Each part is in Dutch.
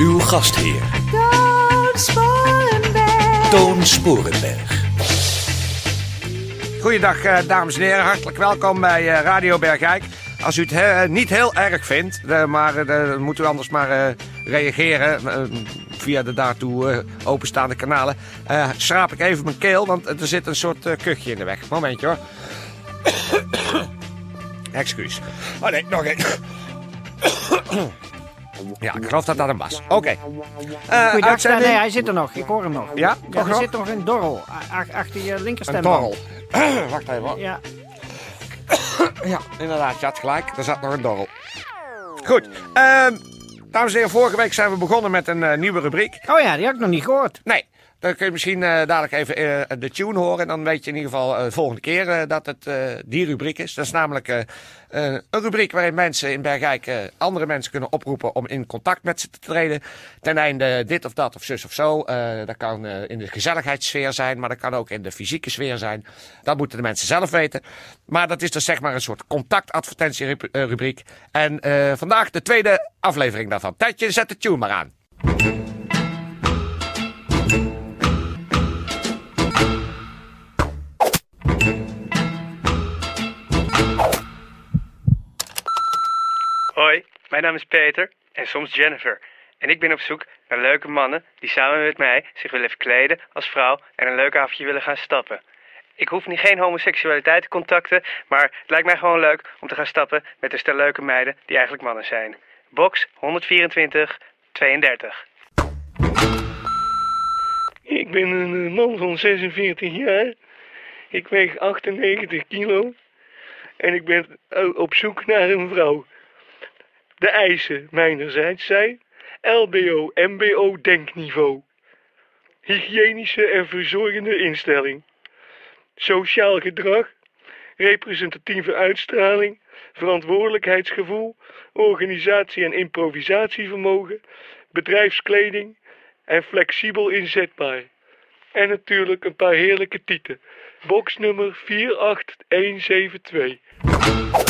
Uw gastheer, Toon Sporenberg. Toon Sporenberg. Goeiedag, eh, dames en heren. Hartelijk welkom bij eh, Radio Bergijk. Als u het he- niet heel erg vindt, eh, maar eh, dan moet u anders maar eh, reageren eh, via de daartoe eh, openstaande kanalen. Eh, schraap ik even mijn keel, want er zit een soort eh, kuchje in de weg. Momentje hoor. Excuus. Oh nee, nog één. Ja, ik geloof dat dat hem was. Oké. Goeiedag, uitzending. nee, hij zit er nog. Ik hoor hem nog. Ja, ja er zit nog een dorrel achter je Een linkerstemband. dorrel. Wacht even hoor. Ja, Ja, inderdaad, je had gelijk. Er zat nog een dorrel. Goed, ehm, dames en heren, vorige week zijn we begonnen met een eh, nieuwe rubriek. oh ja, die had ik nog niet gehoord. Nee, dan kun je misschien eh, dadelijk even eh, de tune horen. En dan weet je in ieder geval eh, de volgende keer dat het die rubriek is. Dat is namelijk een rubriek waarin mensen in Bergijk andere mensen kunnen oproepen om in contact met ze te treden. Ten einde dit of dat of zus of zo. Dat kan in de gezelligheidssfeer zijn, maar dat kan ook in de fysieke sfeer zijn. Dat moeten de mensen zelf weten. Maar dat is dus zeg maar een soort contactadvertentierubriek. En vandaag de tweede aflevering daarvan. Tijdje, zet de tune maar aan. Mijn naam is Peter en soms Jennifer. En ik ben op zoek naar leuke mannen die samen met mij zich willen verkleden als vrouw en een leuk avondje willen gaan stappen. Ik hoef niet geen homoseksualiteit te contacten, maar het lijkt mij gewoon leuk om te gaan stappen met een stel leuke meiden die eigenlijk mannen zijn. Box 124 32. Ik ben een eh, man van 46 jaar. Ik weeg 98 kilo. En ik ben eh, op zoek naar een vrouw. De eisen mijnerzijds zijn LBO, MBO denkniveau. Hygiënische en verzorgende instelling. Sociaal gedrag, representatieve uitstraling, verantwoordelijkheidsgevoel, organisatie- en improvisatievermogen, bedrijfskleding en flexibel inzetbaar. En natuurlijk een paar heerlijke tieten. Boxnummer 48172.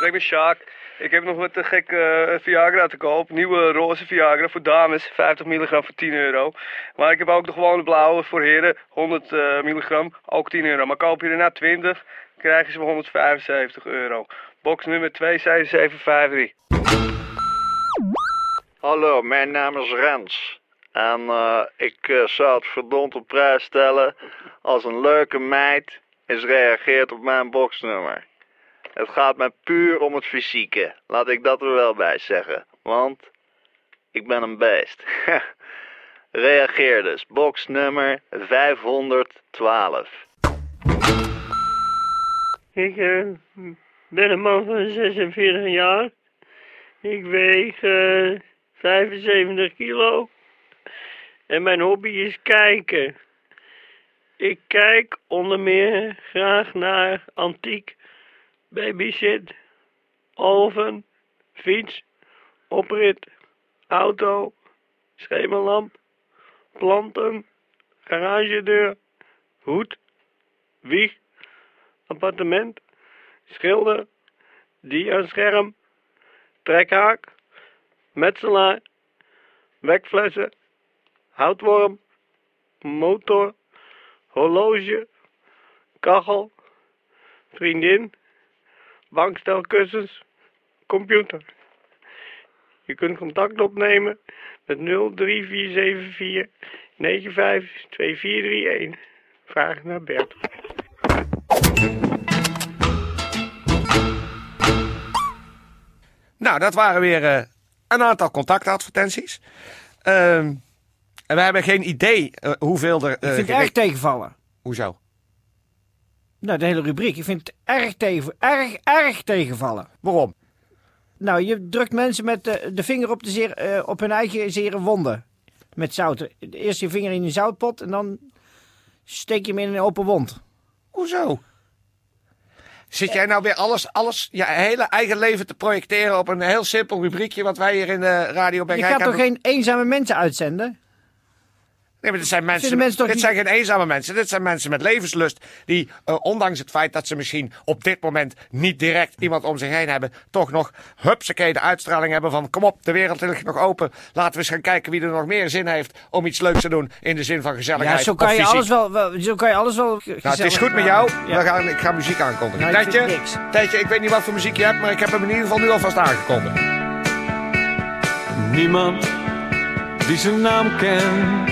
Spreek met Sjaak. Ik heb nog wat te gek eh, Viagra te koop. Nieuwe roze Viagra voor dames. 50 milligram voor 10 euro. Maar ik heb ook de gewone blauwe voor heren. 100 eh, milligram. Ook 10 euro. Maar koop je er na 20, krijgen ze voor 175 euro. Box nummer 27753. Hallo, mijn naam is Rens. En eh, ik zou het verdomd op prijs stellen als een leuke meid eens reageert op mijn boxnummer. Het gaat mij puur om het fysieke, laat ik dat er wel bij zeggen. Want ik ben een beest. Reageer dus, boxnummer 512. Ik eh, ben een man van 46 jaar. Ik weeg eh, 75 kilo. En mijn hobby is kijken. Ik kijk onder meer graag naar antiek, babysit, oven, fiets, oprit, auto, schemerlamp, planten, garagedeur, hoed, wieg, appartement, schilder, diascherm, trekhaak, metselaar, wekflessen, houtworm, motor, horloge, kachel, vriendin, bankstelkussens, computer. Je kunt contact opnemen met 03474 952431. Vraag naar Bert. Nou, dat waren weer eh, een aantal contactadvertenties. Ehm, en we hebben geen idee eh, hoeveel er... Ik eh, vind het gere- erg tegenvallen. Hoezo? Nou, de hele rubriek. Ik vind het erg, tegen, erg, erg tegenvallen. Waarom? Nou, je drukt mensen met de, de vinger op, de zeer, eh, op hun eigen zere wonden. Met zout. Eerst je vinger in een zoutpot en dan steek je hem in een open wond. Hoezo? Zit jij nou weer alles, alles, je hele eigen leven te projecteren op een heel simpel rubriekje wat wij hier in de Radio Je Bergijk gaat toch geen eenzame mensen uitzenden? Nee, maar dit zijn mensen, dit niet- zijn geen eenzame mensen. Dit zijn mensen met levenslust. Die, eh, ondanks het feit dat ze misschien op dit moment niet direct iemand om zich heen hebben, toch nog hupsakee de uitstraling hebben van kom op, de wereld ligt nog open. Laten we eens gaan kijken wie er nog meer zin heeft om iets leuks te doen in de zin van gezelligheid. Ja, zo of kan, je alles wel, wel- zo kan je alles wel Nou, het is goed met jou. Ja. We gaan, ik ga muziek aankondigen. Nou, Tijdje. Tijdje, ik weet niet wat voor muziek je hebt, maar ik heb hem in ieder geval nu alvast aangekondigd. Niemand die zijn naam kent.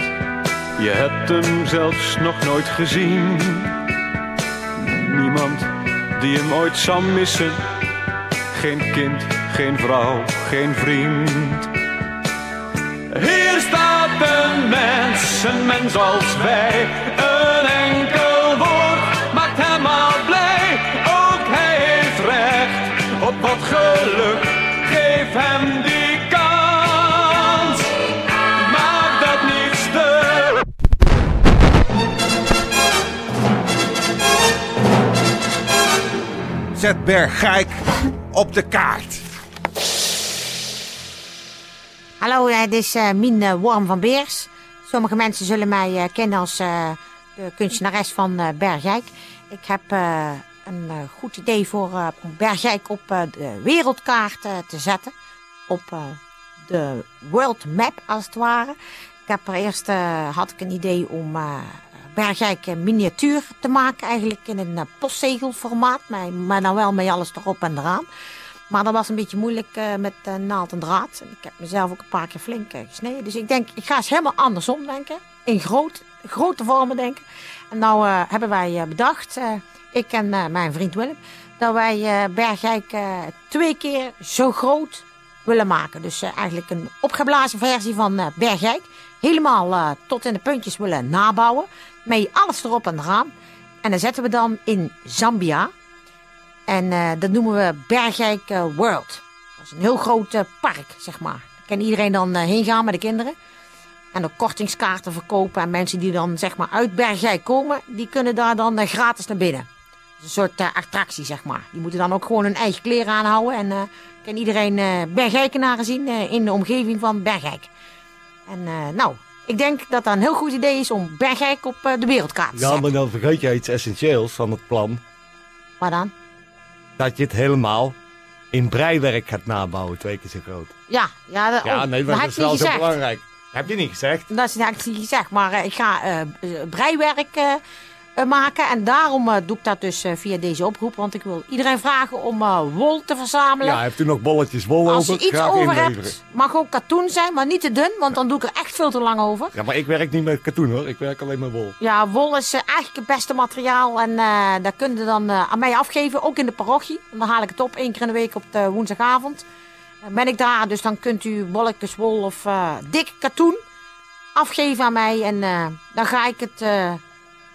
Je hebt hem zelfs nog nooit gezien. Niemand die hem ooit zal missen. Geen kind, geen vrouw, geen vriend. Hier staat een mens, een mens als wij. Een enkel woord maakt hem al blij. Ook hij heeft recht op wat geluk. Geef hem Zet Bergijk op de kaart. Hallo, eh, dit is eh, Mien eh, Worm van Beers. Sommige mensen zullen mij kennen als de kunstenares van Bergijk. Ik heb een goed idee voor om Bergijk op de wereldkaart te zetten. Op de world map, als het ware. Ik heb er eerst had ik een idee om Bergijk een miniatuur te maken. Eigenlijk in een eh, postzegelformaat. Maar, maar dan wel met alles erop en eraan. Maar dat was een beetje moeilijk eh, met eh, naald en draad. En ik heb mezelf ook een paar keer flink eh, gesneden. Dus ik denk, ik ga eens helemaal andersom denken. In groot, grote vormen denken. En nou eh, hebben wij eh, bedacht, eh, ik en eh, mijn vriend Willem, dat wij eh Bergijk eh, twee keer zo groot willen maken. Dus eh, eigenlijk een opgeblazen versie van eh, Bergijk. Helemaal eh, tot in de puntjes willen nabouwen. Met alles erop en eraan. En dan zetten we dan in Zambia. En eh, dat noemen we Bergijk eh, World. Dat is een heel groot park, zeg maar. Daar kan iedereen dan heen gaan met de kinderen. En ook kortingskaarten verkopen. En mensen die dan zeg maar uit Bergijk komen, die kunnen daar dan gratis naar binnen. Dat is een soort attractie, zeg maar. Die moeten dan ook gewoon hun eigen kleren aanhouden. En kan iedereen Bergijkenaren zien in de omgeving van Bergijk. En eh, nou, ik denk dat dat een heel goed idee is om Bergijk op eh, de wereldkaart te Ja, zetten. maar dan vergeet je iets essentieels van het plan. Maar dan? Dat je het helemaal in breiwerk gaat nabouwen, twee keer zo groot. Ja, ja, dat, Ja, oh, nee, dat maar dat is wel zo belangrijk. Heb je niet gezegd? Dat is niet gezegd, maar eh, ik ga breiwerk maken. En daarom eh, doe ik dat dus eh, via deze oproep. Want ik wil iedereen vragen om eh, wol te verzamelen. Ja, heeft u nog bolletjes wol Als je over? iets Graag over inleveren. hebt, mag ook katoen zijn, maar niet te dun. Want dan doe ik er echt veel te lang over. Ja, maar ik werk niet met katoen hoor. Ik werk alleen met wol. Ja, wol is eh, eigenlijk het beste materiaal. En eh dat kun je dan eh, aan mij afgeven, ook in de parochie. En dan haal ik het op één keer in de week op de woensdagavond. Ben ik daar, dus dan kunt u bolletjes wol of eh dik katoen afgeven aan mij. En eh, dan ga ik het eh,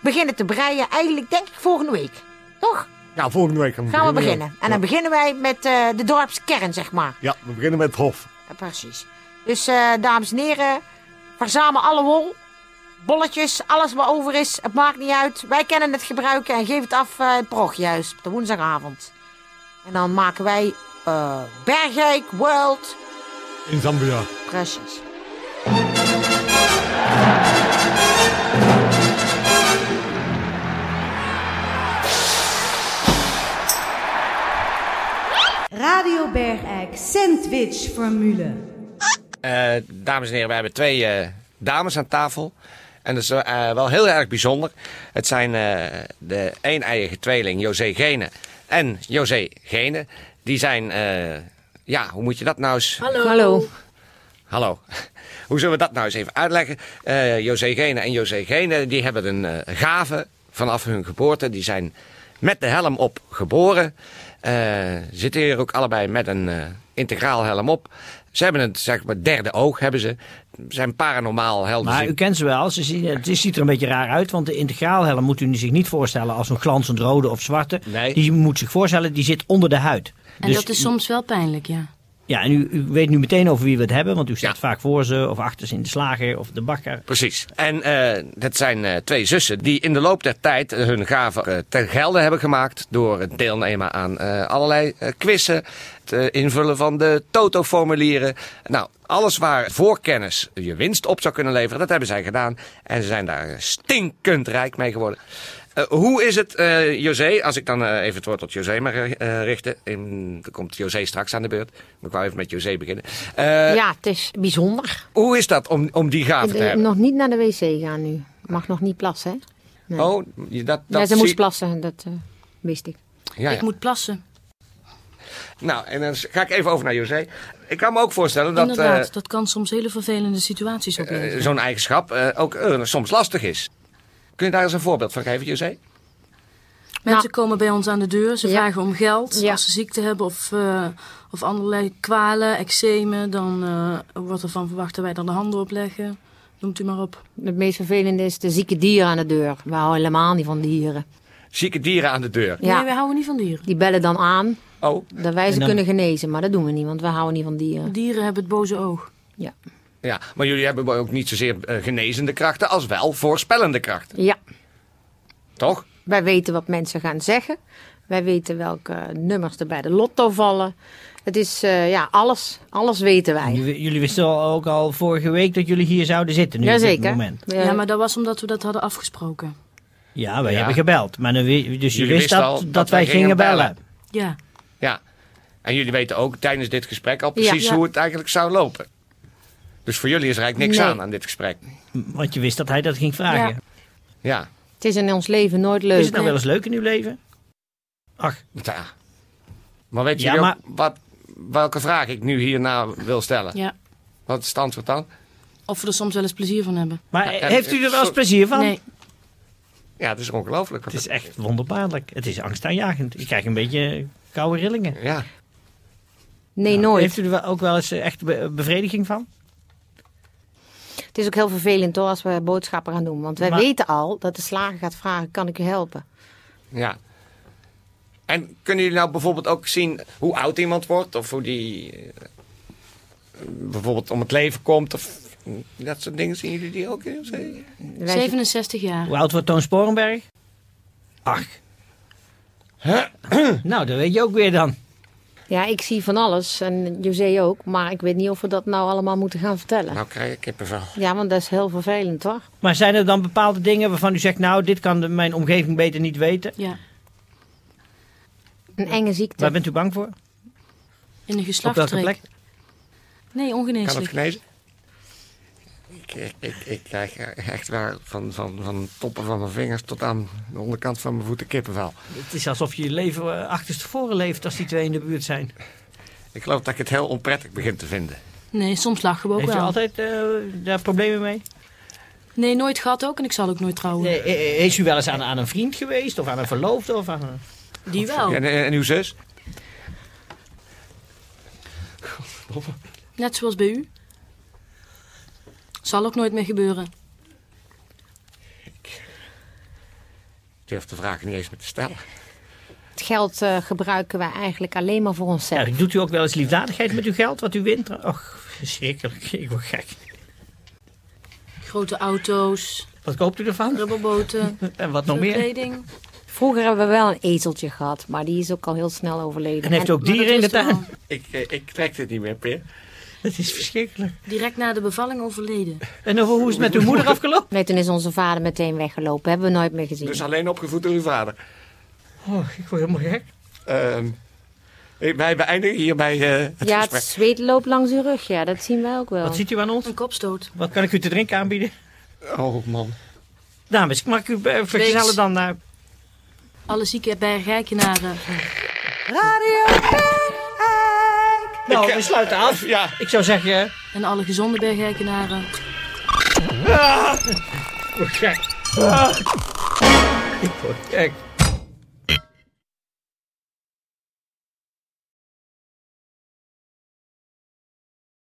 beginnen te breien. Eigenlijk denk ik volgende week. Toch? Ja, volgende week gaan we Gaan we beginnen. beginnen. En dan beginnen wij met eh, de dorpskern, zeg maar. Ja, we beginnen met het hof. Ja, precies. Dus eh, dames en heren, verzamel alle wol, bolletjes, alles wat over is. Het maakt niet uit. Wij kennen het gebruiken en geef het af eh, in het parochiehuis op de woensdagavond. En dan maken wij Bergijk World. In Zambia. Precies. Radio Bergijk Sandwich Formule. Eh, dames en heren, we hebben twee eh, dames aan tafel. En dat is eh, wel heel erg bijzonder. Het zijn eh, de een-eiige tweeling José Gene en José Gene. Die zijn, eh, ja, hoe moet je dat nou eens... Hallo. Hallo. Hallo. Hoe zullen we dat nou eens even uitleggen? Eh José Gene en José Gene, die hebben een eh, gave vanaf hun geboorte. Die zijn met de helm op geboren. Eh, zitten hier ook allebei met een eh, integraal helm op. Ze hebben het, zeg maar, derde oog hebben ze. Zijn paranormaal helder. Maar u kent ze wel. Ze zien, het ziet er een beetje raar uit. Want de integraalhelm moet u zich niet voorstellen als een glanzend rode of zwarte. Nee. Die moet zich voorstellen, die zit onder de huid. En Dus- dat is soms wel pijnlijk, ja. Ja, en u, u weet nu meteen over wie we het hebben, want u staat vaak voor ze of achter ze in de slager of de bakker. Precies. En eh dat zijn eh, twee zussen die in de loop der tijd eh, hun gaven eh, ten gelde hebben gemaakt door het deelnemen aan eh, allerlei eh, quizzen, het invullen van de toto-formulieren. Nou, alles waar voorkennis je winst op zou kunnen leveren, dat hebben zij gedaan. En ze zijn daar stinkend rijk mee geworden. Eh, hoe is het, eh, José, als ik dan eh, even het woord tot José mag eh, richten. In, dan komt José straks aan de beurt. Maar ik wou even met José beginnen. Eh, ja, het is bijzonder. Hoe is dat om, om die gaven te hebben? nog niet naar de wc gaan nu. Mag nog niet plassen, hè? Nee. Oh, dat, dat ja, ze zie- moest plassen, dat eh, wist ik. Ja, ja. Ik moet plassen. Nou, en dan ga ik even over naar José. Ik kan me ook voorstellen dat Inderdaad, dat kan soms hele vervelende situaties opleveren. zo'n eigenschap eh, ook soms lastig is. Kun je daar eens een voorbeeld van geven, José? Mensen komen bij ons aan de deur, ze Ja. vragen om geld. Ja. Als ze ziekte hebben of, eh, of allerlei kwalen, eczemen, dan eh, wordt er van verwacht dat wij er de handen op leggen. Noemt u maar op. Het meest vervelende is de zieke dieren aan de deur. We houden helemaal niet van dieren. Zieke dieren aan de deur. Ja. Nee, wij houden niet van dieren. Die bellen dan aan Oh, dat wij ze En dan- kunnen genezen. Maar dat doen we niet, want we houden niet van dieren. Dieren hebben het boze oog. Ja. Ja. Maar jullie hebben ook niet zozeer eh, genezende krachten als wel voorspellende krachten. ja, Toch? wij weten wat mensen gaan zeggen. Wij weten welke nummers er bij de lotto vallen. Het is, eh, ja, alles. Alles weten wij. Jullie, wisten al- ook al vorige week dat jullie hier zouden zitten nu op dit Jazeker. moment. Ja, maar dat was omdat we dat hadden afgesproken. Ja, wij Ja. hebben gebeld. Maar dan, dus je Jullie wist wisten dat, al dat, dat wij gingen bellen. Ja. Ja. En jullie weten ook tijdens dit gesprek al precies Ja. hoe het eigenlijk zou lopen. Dus voor jullie is er eigenlijk niks Nee. aan aan dit gesprek. Want je wist dat hij dat ging vragen. Ja. Ja. Het is in ons leven nooit leuk. Is het nou wel eens leuk in uw leven? Ach, ja. Maar weet Ja, jullie maar- ook wat, welke vraag ik nu hierna wil stellen? ja. Wat is het antwoord dan? Of we er soms wel eens plezier van hebben. maar Ja, heeft u er wel eens zo- plezier van? Nee, Ja, het is ongelooflijk. Het is echt wonderbaarlijk. Het is angstaanjagend. Ik krijg een beetje koude rillingen. Ja. Nee, nooit. Heeft u er wel- ook wel eens eh, echt be- bevrediging van? Het is ook heel vervelend hoor als we boodschappen gaan doen. Want wij Maar- weten al dat de slager gaat vragen, kan ik u helpen? Ja. En kunnen jullie nou bijvoorbeeld ook zien hoe oud iemand wordt? Of hoe die eh, bijvoorbeeld om het leven komt? Of dat soort dingen zien jullie die ook? in? Zee? Wij- 67 jaar. Hoe oud wordt Toon Sporenberg? Ach. nou, dat weet je ook weer dan. Ja, ik zie van alles en José ook. Maar ik weet niet of we dat nou allemaal moeten gaan vertellen. Nou krijg ik kippenvel. Ja, want dat is heel vervelend toch? Maar zijn er dan bepaalde dingen waarvan u zegt... nou, dit kan de- mijn omgeving beter niet weten? Ja. Een enge ziekte. Waar bent u bang voor? In de Op welke plek? Nee, Kan het ongeneeslijk. genezen? Ik, ik, ik, krijg echt waar van, van, van de toppen van mijn vingers tot aan de onderkant van mijn voeten kippenvel. Het is alsof je je leven eh, achterstevoren leeft als die twee in de buurt zijn. Ik geloof dat ik het heel onprettig begin te vinden. Nee, soms lachen we ook Heeft u wel. altijd eh, daar problemen mee? Nee, nooit gehad ook en ik zal ook nooit trouwen. Eh, eh, Is u wel eens aan, aan een vriend geweest? Of aan een verloofde? Of aan een... Die wel. En, en, en uw zus? Net zoals bij u. Zal ook nooit meer gebeuren. Ik durf de vraag niet eens meer te stellen. Het geld eh, gebruiken wij eigenlijk alleen maar voor onszelf. Ja, doet u ook wel eens liefdadigheid met uw geld wat u wint? Och, verschrikkelijk. Ik word gek. Grote auto's, Wat koopt u ervan? rubberboten, En wat nog meer? kleding. Vroeger hebben we wel een ezeltje gehad, maar die is ook al heel snel overleden. En heeft u ook dieren in de tuin? Ik, eh, ik trek dit niet meer, Peer. Het is verschrikkelijk. Direct na de bevalling overleden. En over hoe is het met uw moeder afgelopen? Nee, toen is onze vader meteen weggelopen. Hebben we nooit meer gezien. Dus alleen opgevoed door uw vader. Oh, ik word helemaal gek. Ehm, ik- wij beëindigen hierbij eh het ja, het gesprek. zweet loopt langs uw rug. Ja, dat zien wij ook wel. Wat ziet u aan ons? Een kopstoot. Wat kan ik u te drinken aanbieden? Oh man. Dames, mag ik u eh, vergezellen dan naar... Alle zieke bergrijkenaren. Radio Nou, we sluiten af. Ja. Ik zou zeggen... En alle gezonde bergrijkenaren. Ah, ik word gek. Ah, ik word gek.